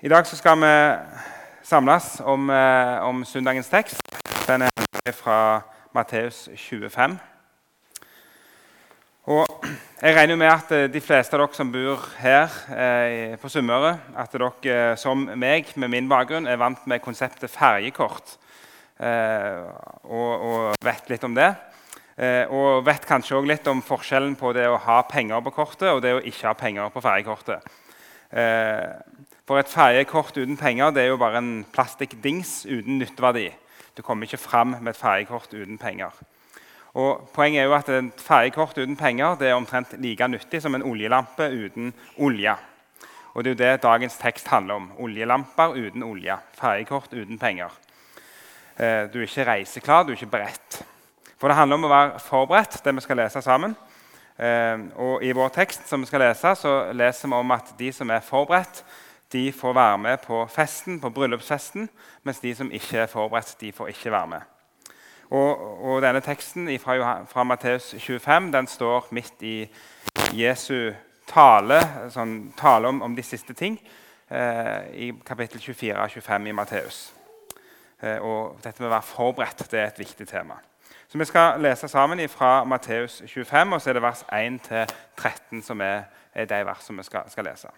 I dag skal vi samles om, eh, om, søndagens tekst. Den er fra Matteus 25. Og jeg regner med at eh, de fleste av dere som bor her eh, på Sunnmøre, at dere eh, som meg med min bakgrunn er vant med konseptet ferjekort. Eh, og, og, vet litt om det. Eh, og vet kanskje òg litt om forskjellen på det å ha penger på kortet og det å ikke ha penger på ferjekortet. For et ferjekort uten penger det er jo bare en plastikkdings uten nytteverdi. Du kommer ikke fram med et ferjekort uten penger. Og Poenget er jo at et ferjekort uten penger det er omtrent like nyttig som en oljelampe uten olje. Og Det er jo det dagens tekst handler om. Oljelamper uten olje. Ferjekort uten penger. Eh, du er ikke reiseklar, du er ikke beredt. For det handler om å være forberedt, det vi skal lese sammen. Eh, og I vår tekst som vi skal lese, så leser vi om at de som er forberedt, de får være med på festen, på bryllupsfesten, mens de som ikke er forberedt, de får ikke være med. Og, og denne teksten fra, fra Matteus 25 den står midt i Jesu tale, sånn, tale om, om, de siste ting, eh, i kapittel 24 og 25 i Matteus. Eh, og dette med å være forberedt det er et viktig tema. Så Vi skal lese sammen fra Matteus 25, og så er det vers 1-13 som er, er de versene vi skal, skal lese.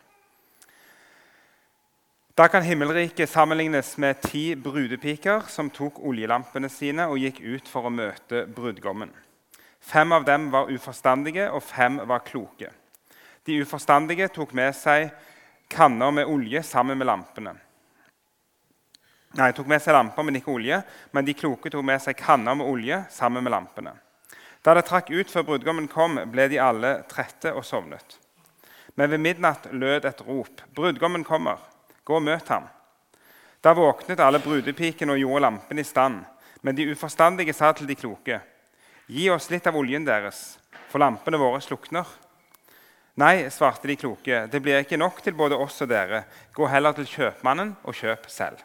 Da kan himmelriket sammenlignes med ti brudepiker som tok oljelampene sine og gikk ut for å møte brudgommen. Fem av dem var uforstandige, og fem var kloke. De uforstandige tok med seg kanner med olje sammen med lampene. Nei, tok med seg lamper, men ikke olje. Men de kloke tok med seg kanner med olje sammen med lampene. Da det trakk ut før brudgommen kom, ble de alle trette og sovnet. Men ved midnatt lød et rop. Brudgommen kommer. Gå og møt ham. Da våknet alle brudepikene og gjorde lampene i stand. Men de uforstandige sa til de kloke.: Gi oss litt av oljen deres, for lampene våre slukner. Nei, svarte de kloke, det blir ikke nok til både oss og dere. Gå heller til kjøpmannen og kjøp selv.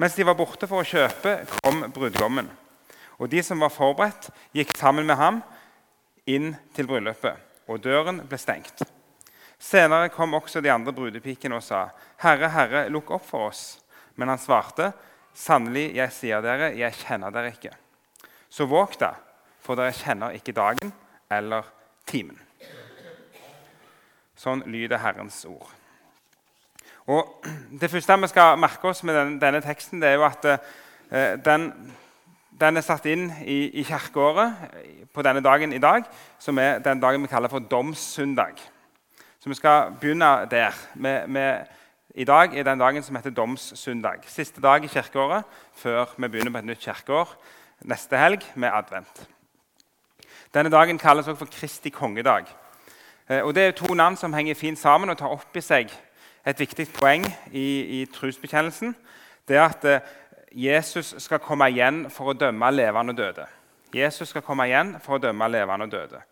Mens de var borte for å kjøpe, kom brudgommen. Og de som var forberedt, gikk sammen med ham inn til bryllupet, og døren ble stengt. Senere kom også de andre brudepikene og sa, 'Herre, Herre, lukk opp for oss.' Men han svarte, 'Sannelig, jeg sier dere, jeg kjenner dere ikke.' Så våg da, for dere kjenner ikke dagen eller timen. Sånn lyder Herrens ord. Og Det første vi skal merke oss med denne, teksten, det er jo at eh, den, den, er satt inn i, i kirkeåret på denne dagen i dag, som er den dagen vi kaller for domssøndag. Så vi skal begynne der. Med, med, I dag er den dagen som heter domssøndag. Siste dag i kirkeåret før vi begynner på et nytt kirkeår neste helg med advent. Denne dagen kalles også for Kristi kongedag. Eh, og Det er to navn som henger fint sammen og tar opp i seg et viktig poeng i, i trosbekjennelsen. Det er at eh, Jesus skal komme igjen for å dømme levende og døde. Jesus skal komme igjen for å dømme levende og døde.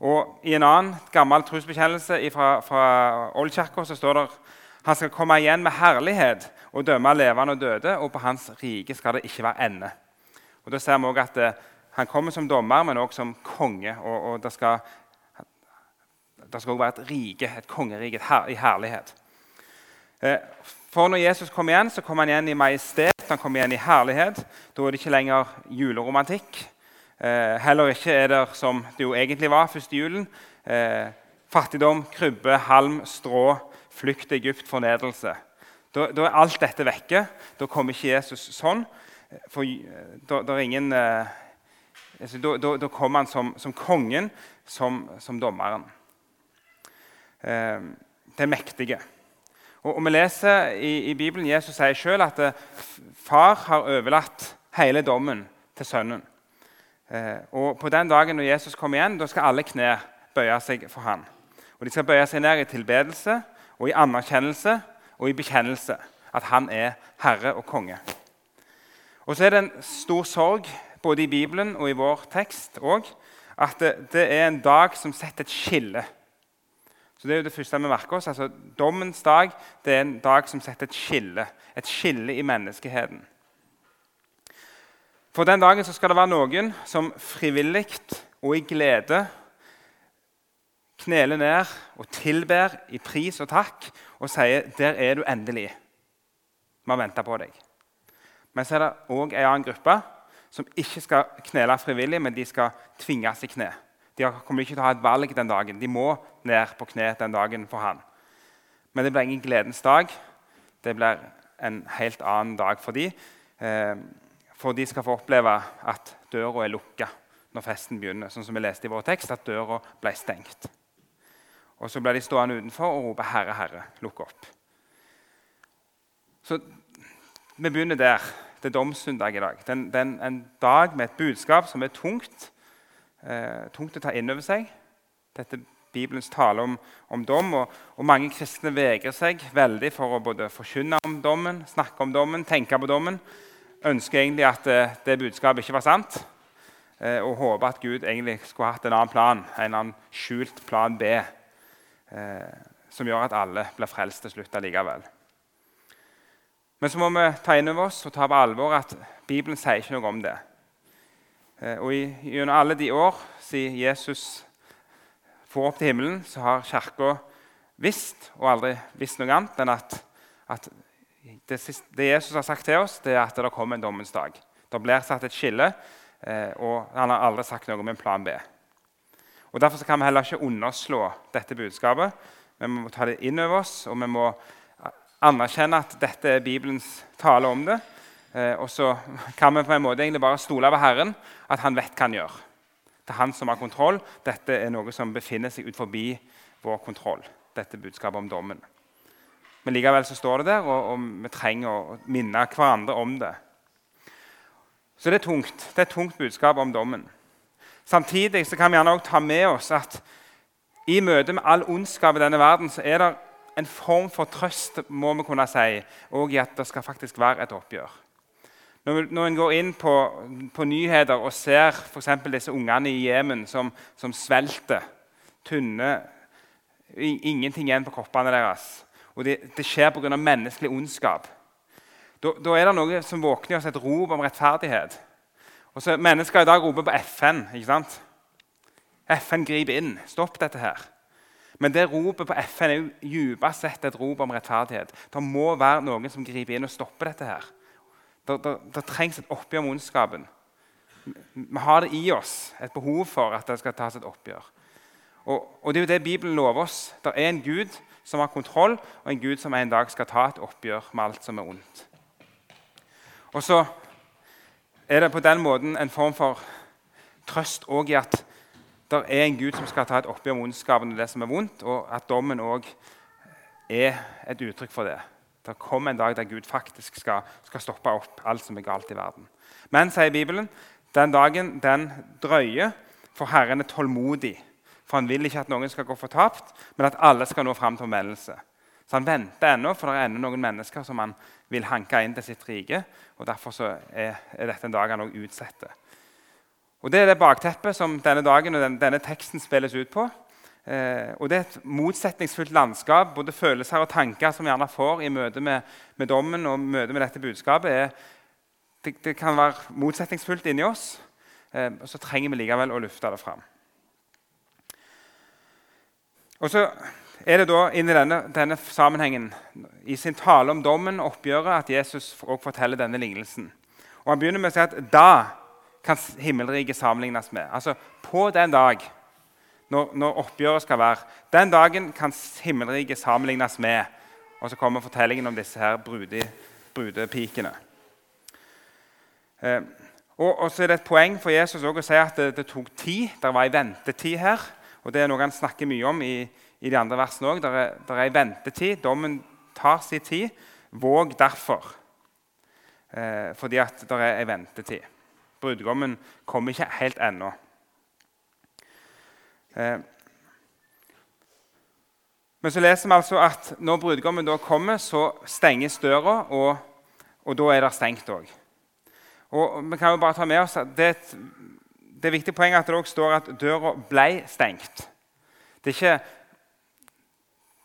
Og I en annen gammel trosbekjennelse fra, fra Oldkirka står det han skal komme igjen med herlighet og dømme levende og døde, og på hans rike skal det ikke være ende. Og Da ser vi også at det, eh, Han kommer som dommer, men også som konge. og, og Det skal, det skal også være et rike, et kongerike her, i herlighet. Eh, for når Jesus kommer igjen, så kommer han igjen i majestet, han kommer igjen i herlighet. Da er det ikke lenger juleromantikk. Eh, heller ikke er det som det jo egentlig var første julen. Eh, fattigdom, krybbe, halm, strå, flukt Egypt, fornedrelse. Da, da, er alt dette vekke. Da kommer ikke Jesus sånn. For da, da, er ingen, eh, altså, da, da kommer han som, som kongen, som, som dommeren. Eh, er mektige. Og, og, Vi leser i, i Bibelen Jesus sier selv at eh, far har overlatt hele dommen til sønnen. Eh, og På den dagen når Jesus kommer igjen, da skal alle kne bøye seg for ham. Og De skal bøye seg ned i tilbedelse og i anerkjennelse og i bekjennelse at han er herre og konge. Og så er det en stor sorg både i Bibelen og i vår tekst også, at det, det er en dag som setter et skille. Så Det er jo det første vi merker oss. altså Dommens dag det er en dag som setter et skille. Et skille i menneskeheten. For den dagen skal det være noen som frivillig og i glede kneler ned og tilber i pris og takk og sier 'Der er du endelig'. Vi har venta på deg. Men så er det òg en annen gruppe som ikke skal knele frivillig, men de skal tvinges i kne. De kommer ikke til å ha et valg den dagen. De må ned på kne den dagen for han. Men det blir ingen gledens dag. Det blir en helt annen dag for dem. For de skal få oppleve at døra er lukka når festen begynner. Sånn som vi leste i vår tekst, at døra ble stengt. Og Så ble de stående utenfor og rope 'Herre, Herre, lukk opp'. Så Vi begynner der. Det er domssøndag i dag. Det er en, dag med et budskap som er tungt, eh, tungt å ta inn over seg. Dette Bibelens tale om, om dom. Og, og, Mange kristne vegrer seg veldig for å både forkynne om dommen, snakke om dommen, tenke på dommen. Ønsker egentlig at eh, det budskapet ikke var sant. Eh, og håper at Gud egentlig skulle hatt en annen plan, en annen skjult plan B, eh, som gjør at alle blir frelst til slutt allikevel. Men så må vi ta inn over oss og ta på alvor at Bibelen sier ikke noe om det. Og Gjennom alle de år siden Jesus for opp til himmelen, så har Kirka visst, og aldri visst noe annet, enn at, at det, det, Jesus har sagt til oss, det er at det kommer en dommens dag. Det blir satt et skille, eh, og han har aldri sagt noe om en plan B. Og Derfor kan vi heller ikke underslå dette budskapet. Vi må ta det inn over oss, og vi må anerkjenne at dette er Bibelens tale om det. Eh, og så kan vi på en måte egentlig bare stole på Herren, at han vet hva han gjør. Det er han som har kontroll. Dette er noe som befinner seg ut forbi vår kontroll. Dette budskapet om dommen. Men likevel så står det der, og, og vi trenger å minne hverandre om det. Så det er tungt. Det er et tungt budskap om dommen. Samtidig så kan vi gjerne også ta med oss at i møte med all ondskap i denne verden så er det en form for trøst må vi kunne si, og i at det skal faktisk være et oppgjør. Når, når en går inn på, på nyheter og ser f.eks. disse ungene i Jemen som, som svelter, tynne Ingenting igjen på kroppene deres. Og det, det skjer pga. menneskelig ondskap. Da, da, er det noe som våkner i oss, et rop om rettferdighet. Og så Mennesker i dag roper på FN. ikke sant? FN griper inn. Stopp dette her. Men det ropet på FN er jo dypest sett et rop om rettferdighet. Det må være noen som griper inn og stopper dette. her. Det, det, det trengs et oppgjør med ondskapen. Vi har det i oss, et behov for at det skal tas et oppgjør. Og, og Det er jo det Bibelen lover oss. Det er en Gud som har kontroll, og en Gud som en dag skal ta et oppgjør med alt som er ondt. Og så er det på den måten en form for trøst òg i at det er en Gud som skal ta et oppgjør med ondskapen og det som er vondt, og at dommen òg er et uttrykk for det. Det kommer en dag der Gud faktisk skal, skal, stoppe opp alt som er galt i verden. Men, sier Bibelen, den dagen den drøyer, for Herren er tålmodig. For han vil ikke at noen skal gå fortapt, men at alle skal nå fram til omvendelse. Så han venter ennå, for det er ennå noen mennesker som han vil hanke inn til sitt rike. og Derfor er, er, dette en dag han også utsetter. Og Det er det bakteppet som denne dagen og den, denne teksten spilles ut på. Eh, og Det er et motsetningsfullt landskap. Både følelser og tanker som vi gjerne får i møte med, med dommen og møte med dette budskapet. Er, det, det, kan være motsetningsfullt inni oss, eh, og så trenger vi likevel å lufte det fram. Og så er det da inn i denne, denne, sammenhengen, i sin tale om dommen oppgjøret, at Jesus også forteller denne lignelsen. Og Han begynner med å si at da kan himmelriket sammenlignes med. Altså på den dag når, når, oppgjøret skal være. Den dagen kan himmelriket sammenlignes med. Og så kommer fortellingen om disse her brudepikene. Eh, og, og, så er det et poeng for Jesus å si at det, det, tok tid. Det var ei ventetid her. Og Det er noe han snakker mye om i, i de andre versene òg. Det, er en ventetid. Dommen tar sin tid. Våg derfor. Eh, fordi at det er ei ventetid. Brudgommen kommer ikke helt ennå. Eh, men så leser vi altså at når brudgommen da kommer, så stenges døra, og, og da er det stengt òg. Og vi kan jo bare ta med oss at det, det er viktig poeng at det også står at døra ble stengt. Det er ikke,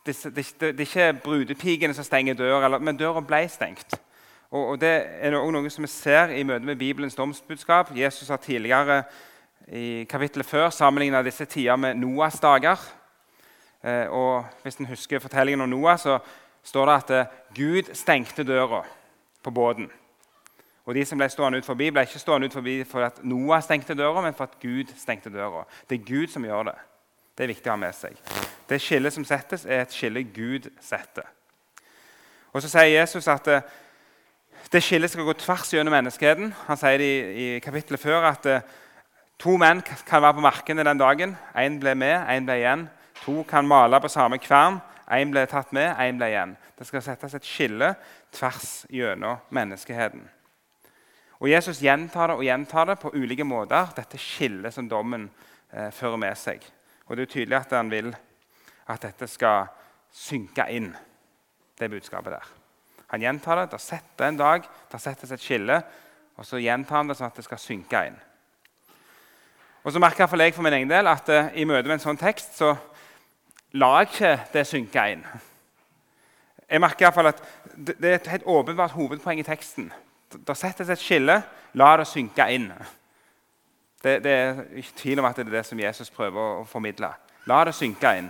det, det, det er ikke brudepikene som stenger døra, men døra ble stengt. Og, og Det er også noe som vi ser i møte med Bibelens domsbudskap. Jesus har tidligere i kapittelet før sammenligna disse tider med Noas dager. Eh, og Hvis en husker fortellingen om Noah, så står det at eh, Gud stengte døra på båten. Og De som ble stående ut forbi, ble ikke stående ut forbi for at Noah stengte døra, men for at Gud stengte døra. Det er Gud som gjør det. Det er viktig å ha med seg. Det skillet som settes, er et skille Gud setter. Og Så sier Jesus at eh, det skillet skal gå tvers gjennom menneskeheten. Han sier det i, i kapittelet før at eh, to menn kan være på markene den dagen. Én ble med, én ble igjen. To kan male på samme kvern. Én ble tatt med, én ble igjen. Det skal settes et skille tvers gjennom menneskeheten. Og Jesus gjentar det og gjentar det på ulike måter, dette skillet som dommen eh, fører med seg. Og Det er tydelig at han vil at dette skal synke inn, det budskapet der. Han gjentar det. Det setter en dag, det settes et skille, og så gjentar han det sånn at det skal synke inn. Og så merker jeg for min egen del at eh, i møte med en sånn tekst så la jeg ikke det synke inn. Jeg merker i hvert fall at det er et helt åpenbart hovedpoeng i teksten. Det settes et skille. La det synke inn. Det, det, er ikke tvil om at det er det som Jesus prøver å formidle. La det synke inn.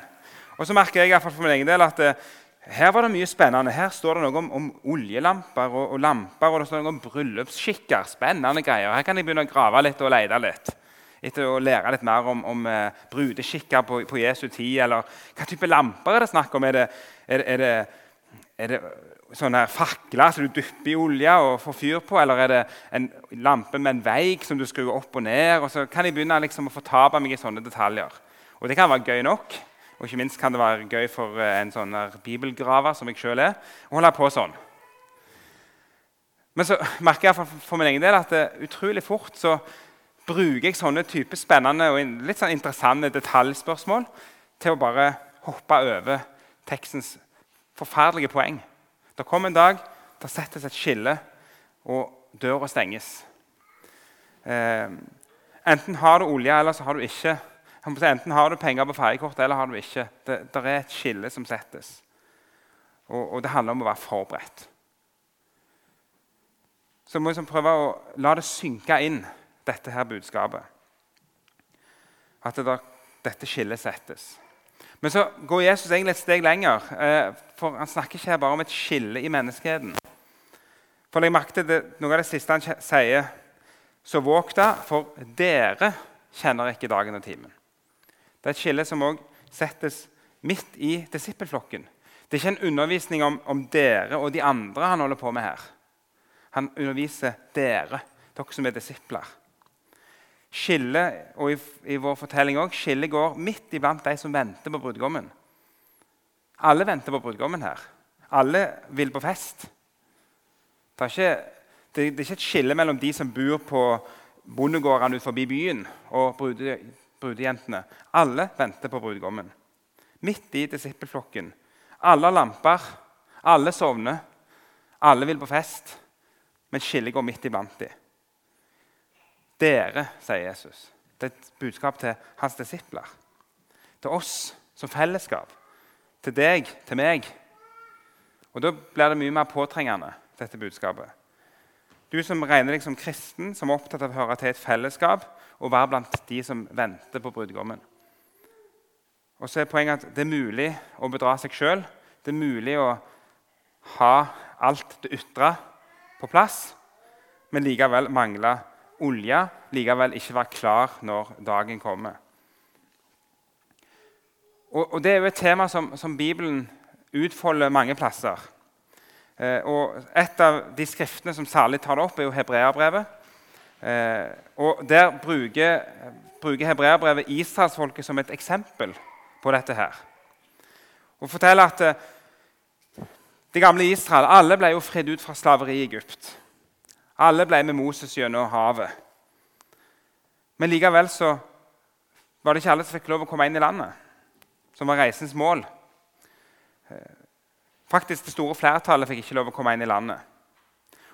Og så merker jeg for min egen del at uh, her var det mye spennende. Her står det noe om, om oljelamper og, og, lamper, og det står noe om bryllupsskikker. Spennende greier. Her kan jeg begynne å grave litt og lete litt. Etter å lære litt mer om, om uh, brudeskikker på, på, Jesu tid. Eller hva type lamper er det snakk om? Er det, er, er det, er det sånne fakler som du dypper i olje og får fyr på? Eller er det en lampe med en veik som du skrur opp og ned? Og så kan jeg begynne liksom, å fortape meg i sånne detaljer. Og det kan være gøy nok. Og ikke minst kan det være gøy for eh, en sånn bibelgraver som jeg sjøl er, å holde på sånn. Men så merker jeg for, for min egen del at det, utrolig fort så bruker jeg sånne type spennende og litt sånn interessante detaljspørsmål til å bare hoppe over tekstens forferdelige poeng. Det kommer en dag, det settes et skille, og døra stenges. Eh, enten har du olje, eller så har du ikke Enten har du penger på ferjekortet, eller har du ikke. Det, det, er et skille som settes. Og, og, det handler om å være forberedt. Så må vi liksom prøve å la det synke inn, dette her budskapet. At det dette skillet settes. Men så går Jesus egentlig et steg lenger. Eh, for Han snakker ikke her bare om et skille i menneskeheten. For jeg merket Noe av det siste han sier, så våg da, for dere kjenner ikke dagen og timen. Det er et skille som òg settes midt i disippelflokken. Det er ikke en undervisning om, om, dere og de andre han holder på med her. Han underviser dere, dere som er disipler. Skillet, og i, i vår fortelling også, skillet går midt iblant de som venter på brudgommen. Alle venter på brudgommen her. Alle vil på fest. Det er, ikke, det, er ikke et skille mellom de som bor på bondegårdene ut forbi byen, og brudejentene. Alle venter på brudgommen. Midt i disippelflokken. Alle har lamper, alle sovner, alle vil på fest, men skillet går midt iblant dem. Dere, sier Jesus. Det er et budskap til hans disipler. Til oss som fellesskap. Til deg, til meg. Og Da blir det mye mer påtrengende, dette budskapet. Du som regner deg som kristen, som er opptatt av å høre til et fellesskap, og være blant de som venter på brudgommen. Og så er poenget at Det er mulig å bedra seg sjøl. Det er mulig å ha alt det ytre på plass, men likevel mangle olje. Likevel ikke være klar når dagen kommer. Og, og Det er jo et tema som, som Bibelen utfolder mange plasser. Eh, og Et av de skriftene som særlig tar det opp, er jo Hebreabrevet. Eh, og Der bruker, bruker hebreerbrevet israelsfolket som et eksempel på dette. her. Og forteller at eh, det gamle Israel alle ble jo fridd ut fra slaveri i Egypt. Alle ble med Moses gjennom havet. Men likevel så var det ikke alle som fikk lov å komme inn i landet, som var reisens mål. Faktisk Det store flertallet fikk ikke lov å komme inn i landet.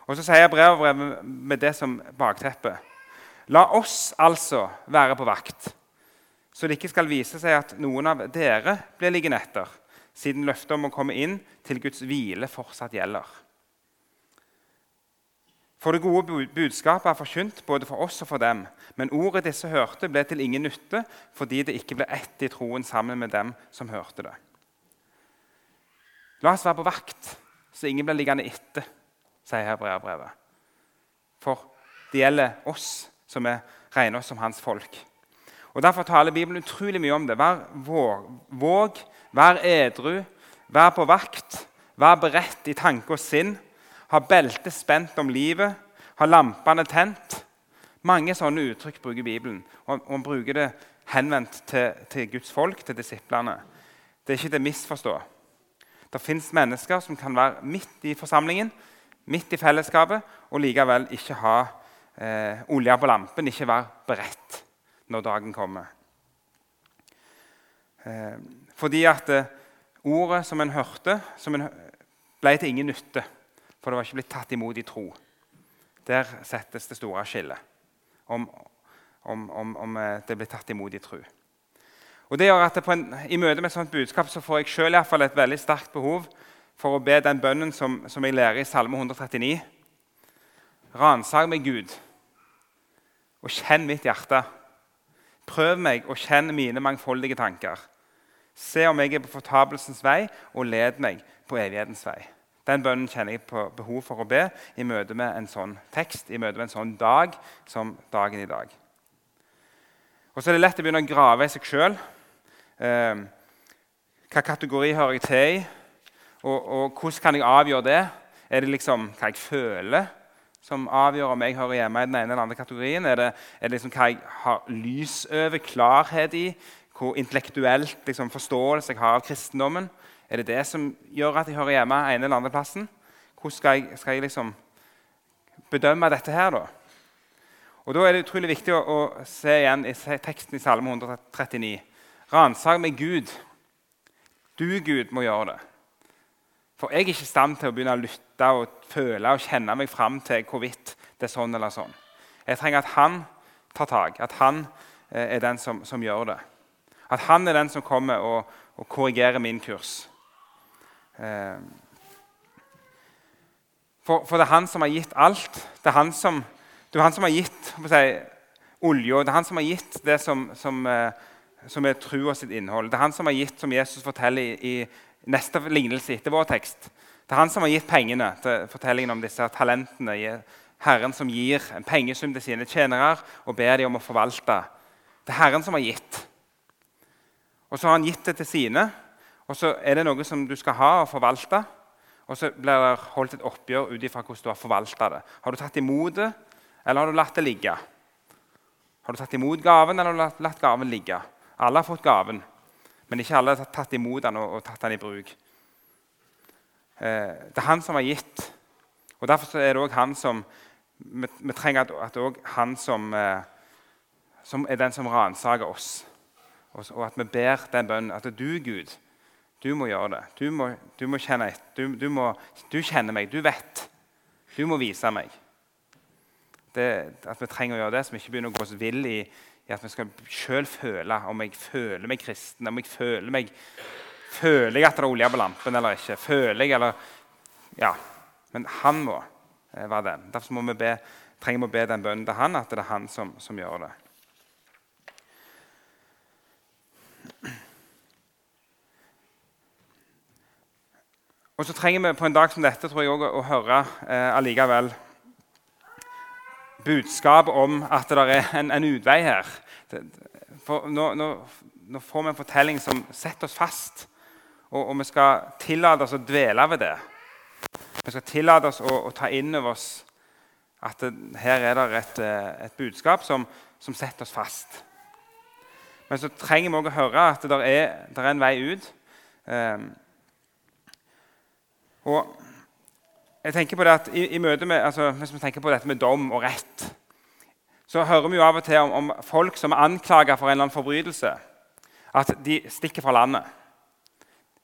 Og Så sier brevbrevet med det som bakteppe. La oss altså være på vakt, så det ikke skal vise seg at noen av dere blir liggende etter, siden løftet om å komme inn til Guds hvile fortsatt gjelder. For det gode budskapet er forkynt både for oss og for dem. Men ordet disse hørte, ble til ingen nytte fordi det ikke ble ett i troen sammen med dem som hørte det. La oss være på vakt, så ingen blir liggende etter, sier hebreerbrevet. For det gjelder oss som er regner oss som hans folk. Og Derfor taler Bibelen utrolig mye om det. Vær våg, våg vær edru, vær på vakt, vær beredt i tanke og sinn. Ha beltet spent om livet, har lampene tent. Mange sånne uttrykk bruker Bibelen. Og Han bruker det henvendt til, til Guds folk, til disiplene. Det er ikke til å misforstå. Det fins mennesker som kan være midt i forsamlingen, midt i fellesskapet, og likevel ikke ha eh, olje på lampen, ikke være beredt når dagen kommer. Eh, fordi at eh, ordet som en hørte, som en, ble til ingen nytte. For det var ikke blitt tatt imot i tro. Der settes det store skillet. Om, om, om, om eh, det blir tatt imot i tro. Og det gjør at en, I møte med et sånt budskap så får jeg selv et veldig sterkt behov for å be den bønnen som, som jeg lærer i Salme 139. Ransak meg, Gud, og kjenn mitt hjerte. Prøv meg og kjenn mine mangfoldige tanker. Se om jeg er på fortapelsens vei, og led meg på evighetens vei. Den bønnen kjenner jeg på behov for å be i møte med en sånn tekst, i møte med en sånn dag som dagen i dag. Og så er det lett å begynne å grave i seg sjøl. Eh, hva kategori hører jeg til i? Og, og, hvordan kan jeg avgjøre det? Er det liksom hva jeg føler, som avgjør om jeg hører hjemme i den ene eller andre kategorien? Er det, er det liksom hva jeg har lys over, klarhet i? Hvor intellektuelt liksom, forståelse jeg har av kristendommen? Er det det som gjør at jeg hører hjemme ene eller andre plassen? Hvordan skal jeg, skal jeg liksom bedømme dette her, da? Og Da er det utrolig viktig å, å se igjen i teksten i Salme 139. Ransak meg, Gud. Du, Gud, må gjøre det. For jeg er ikke i stand til å begynne å lytte og føle og kjenne meg fram til hvorvidt det er sånn eller sånn. Jeg trenger at han tar tak, at han eh, er den som, som, gjør det. At han er den som kommer og, og korrigerer min kurs. Eh, for, for, det er han som har gitt alt. Det er han som, er han som har gitt si, olja. Det er han som har gitt det som, som eh, som er trua sitt innhold. Det er han som har gitt, som Jesus forteller i, i neste lignelse etter vår tekst. Det er han som har gitt pengene til fortellingen om disse talentene. Herren som gir en pengesum til sine tjenere og ber dem om å forvalte. Det er Herren som har gitt. Og så har han gitt det til sine, og så er det noe som du skal ha og forvalte. Og så blir det holdt et oppgjør ut ifra hvordan du har forvalta det. Har du tatt imot det, eller har du latt det ligge? Har du tatt imot gaven, eller har du latt gaven ligge? Alle har fått gaven, men ikke alle har tatt imot den og, og tatt den i bruk. Eh, det er han som har gitt. og Derfor er det òg han som vi, vi trenger at, at også han som, eh, som, er den som ransaker oss. Og, og, at vi ber den bønnen at du, Gud, du må gjøre det. Du må, du må kjenne du, du, du kjenner meg, du vet. Du må vise meg. Det, at vi trenger å gjøre det, så vi ikke begynner å gå oss vill i, i at vi skal sjøl føle om jeg føler meg kristen, om jeg føler meg Føler jeg at det er olje på lampen eller ikke? Føler jeg, eller Ja. Men han må eh, være den. Derfor må vi be, trenger vi å be den bønnen til han, at det er han som, som gjør det. Og så trenger vi på en dag som dette tror jeg også, å høre eh, allikevel budskap om at det er en, en utvei her. For nå, nå, nå, får vi en fortelling som setter oss fast, og, og, vi skal tillate oss å dvele ved det. Vi skal tillate oss å, å ta inn over oss at det, her er det et, et budskap som, som, setter oss fast. Men så trenger vi òg å høre at det er, det er en vei ut. Um, og jeg tenker på det at i, i møte med, altså, Hvis vi tenker på dette med dom og rett, så hører vi jo av og til om, om folk som er anklaga for en eller annen forbrytelse. At de stikker fra landet.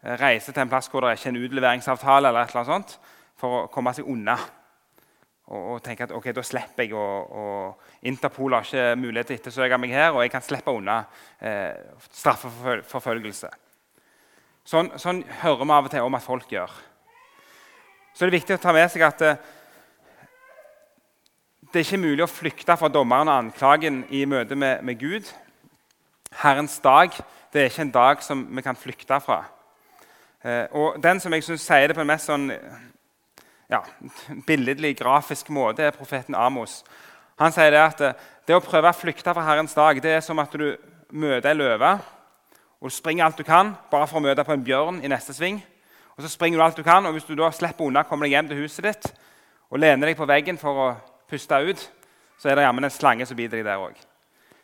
Eh, reiser til en plass hvor det er ikke er en utleveringsavtale eller et eller annet sånt, for å komme seg unna. Og, og tenke at ok, da slipper jeg, og, og Interpol har ikke mulighet til å ettersøke meg her, og jeg kan slippe unna eh, straffeforfølgelse. Sånn, sånn hører vi av og til om at folk gjør så er det viktig å ta med seg at det, eh, det er ikke mulig å flykte fra dommeren og anklagen i møte med, med, Gud. Herrens dag det er ikke en dag som vi kan flykte fra. Eh, og Den som jeg synes sier det på en mest sånn, ja, billedlig, grafisk måte, er profeten Amos. Han sier det at eh, det å prøve å flykte fra Herrens dag det er som at du møter ei løve. og springer alt du kan bare for å møte på en bjørn i neste sving. Og så springer du alt du kan, og Hvis du da slipper unna, kommer deg hjem til huset ditt og lener deg på veggen for å puste ut, så er det jammen en slange som biter deg der òg.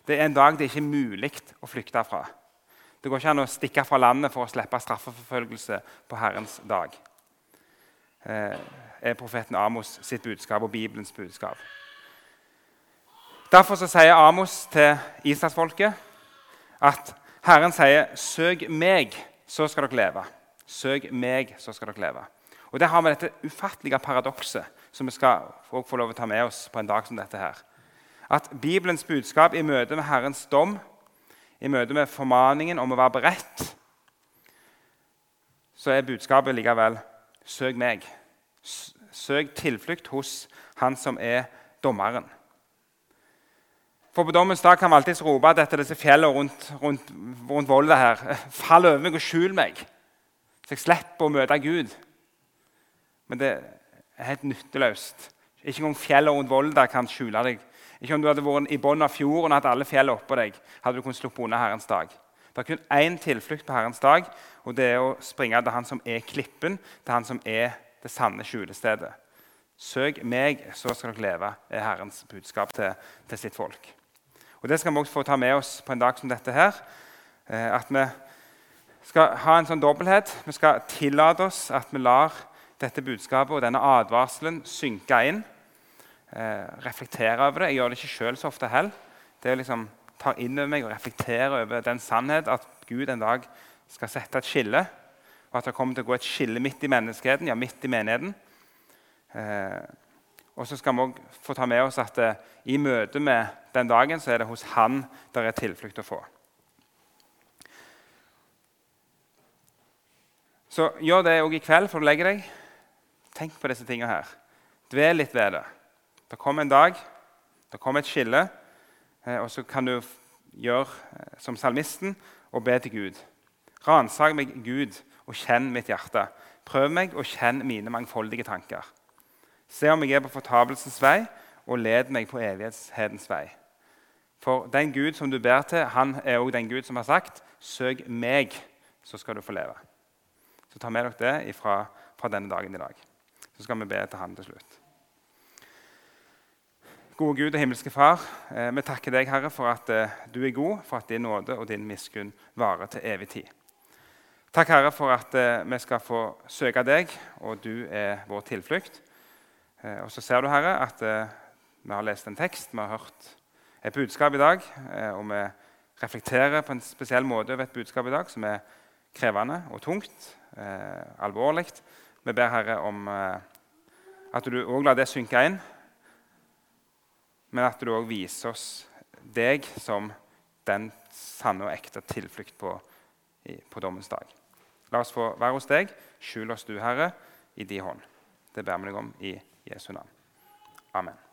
Det er en dag det ikke er mulig å flykte fra. Det går ikke an å stikke fra landet for å slippe straffeforfølgelse på Herrens dag. Eh, er profeten Amos sitt budskap og Bibelens budskap. Derfor sier Amos til Israelsfolket at Herren sier 'Søk meg, så skal dere leve'. Søk meg, så skal dere leve. Og Der har vi dette ufattelige paradokset som vi skal få lov å ta med oss på en dag som dette. her. At Bibelens budskap i møte med Herrens dom, i møte med formaningen om å være beredt, så er budskapet likevel 'søk meg'. Søk tilflukt hos Han som er dommeren. For På dommens dag kan vi alltids rope dette disse fjellene rundt, rundt, rundt Volda her Fall over meg og skjul meg, så jeg slipper å møte Gud. Men det er helt nytteløst. Ikke engang fjellet rundt Volda kan skjule deg. Ikke om du hadde vært i bunnen av fjorden og hatt alle fjellene oppå deg, hadde du kunnet sluppe unna Herrens dag. Det er kun én tilflukt på Herrens dag, og det er å springe til Han som er klippen, til Han som er det sanne skjulestedet. Søk meg, så skal dere leve, er Herrens budskap til, til sitt folk. Og Det skal vi også få ta med oss på en dag som dette. her, eh, At vi skal ha en sånn dobbelthet. Vi skal tillate oss at vi lar dette budskapet og denne advarselen synke inn. Eh, reflektere over det. Jeg gjør det ikke sjøl så ofte heller. Det er liksom tar inn over meg og reflekterer over den sannhet at Gud en dag skal sette et skille. Og at det kommer til å gå et skille midt i menneskeheten, ja, midt i menigheten. Eh, og så skal vi også få ta med oss at eh, i møte med den dagen så er det hos Han der er tilflukt å få. Så gjør det òg i kveld før du legger deg. Tenk på disse tingene her. Dvel litt ved det. Det kommer en dag, det kommer et skille, eh, og så kan du gjøre eh, som salmisten og be til Gud. Ransak meg, Gud, og kjenn mitt hjerte. Prøv meg og kjenn mine mangfoldige tanker. Se om jeg er på fortapelsens vei, og led meg på evighetshedens vei. For den Gud som du ber til, han er også den Gud som har sagt, 'Søk meg, så skal du få leve'. Så ta med dere det fra, fra denne dagen i dag. Så skal vi be til Han til slutt. Gode Gud og himmelske Far, eh, vi takker deg, Herre, for at eh, du er god, for at din nåde og din miskunn varer til evig tid. Takk, Herre, for at eh, vi skal få søke deg, og du er vår tilflukt. Eh, og så ser du, Herre, at eh, vi har lest en tekst, vi har hørt et budskap i dag, eh, og vi reflekterer på en spesiell måte over et budskap i dag som er krevende og tungt, eh, alvorlig. Vi ber Herre om eh, at du òg lar det synke inn, men at du òg viser oss deg som den sanne og ekte tilflukt på, i, på dommens dag. La oss få være hos deg. Skjul oss du, Herre, i din hånd. Det ber vi deg om i Jesu navn. Amen.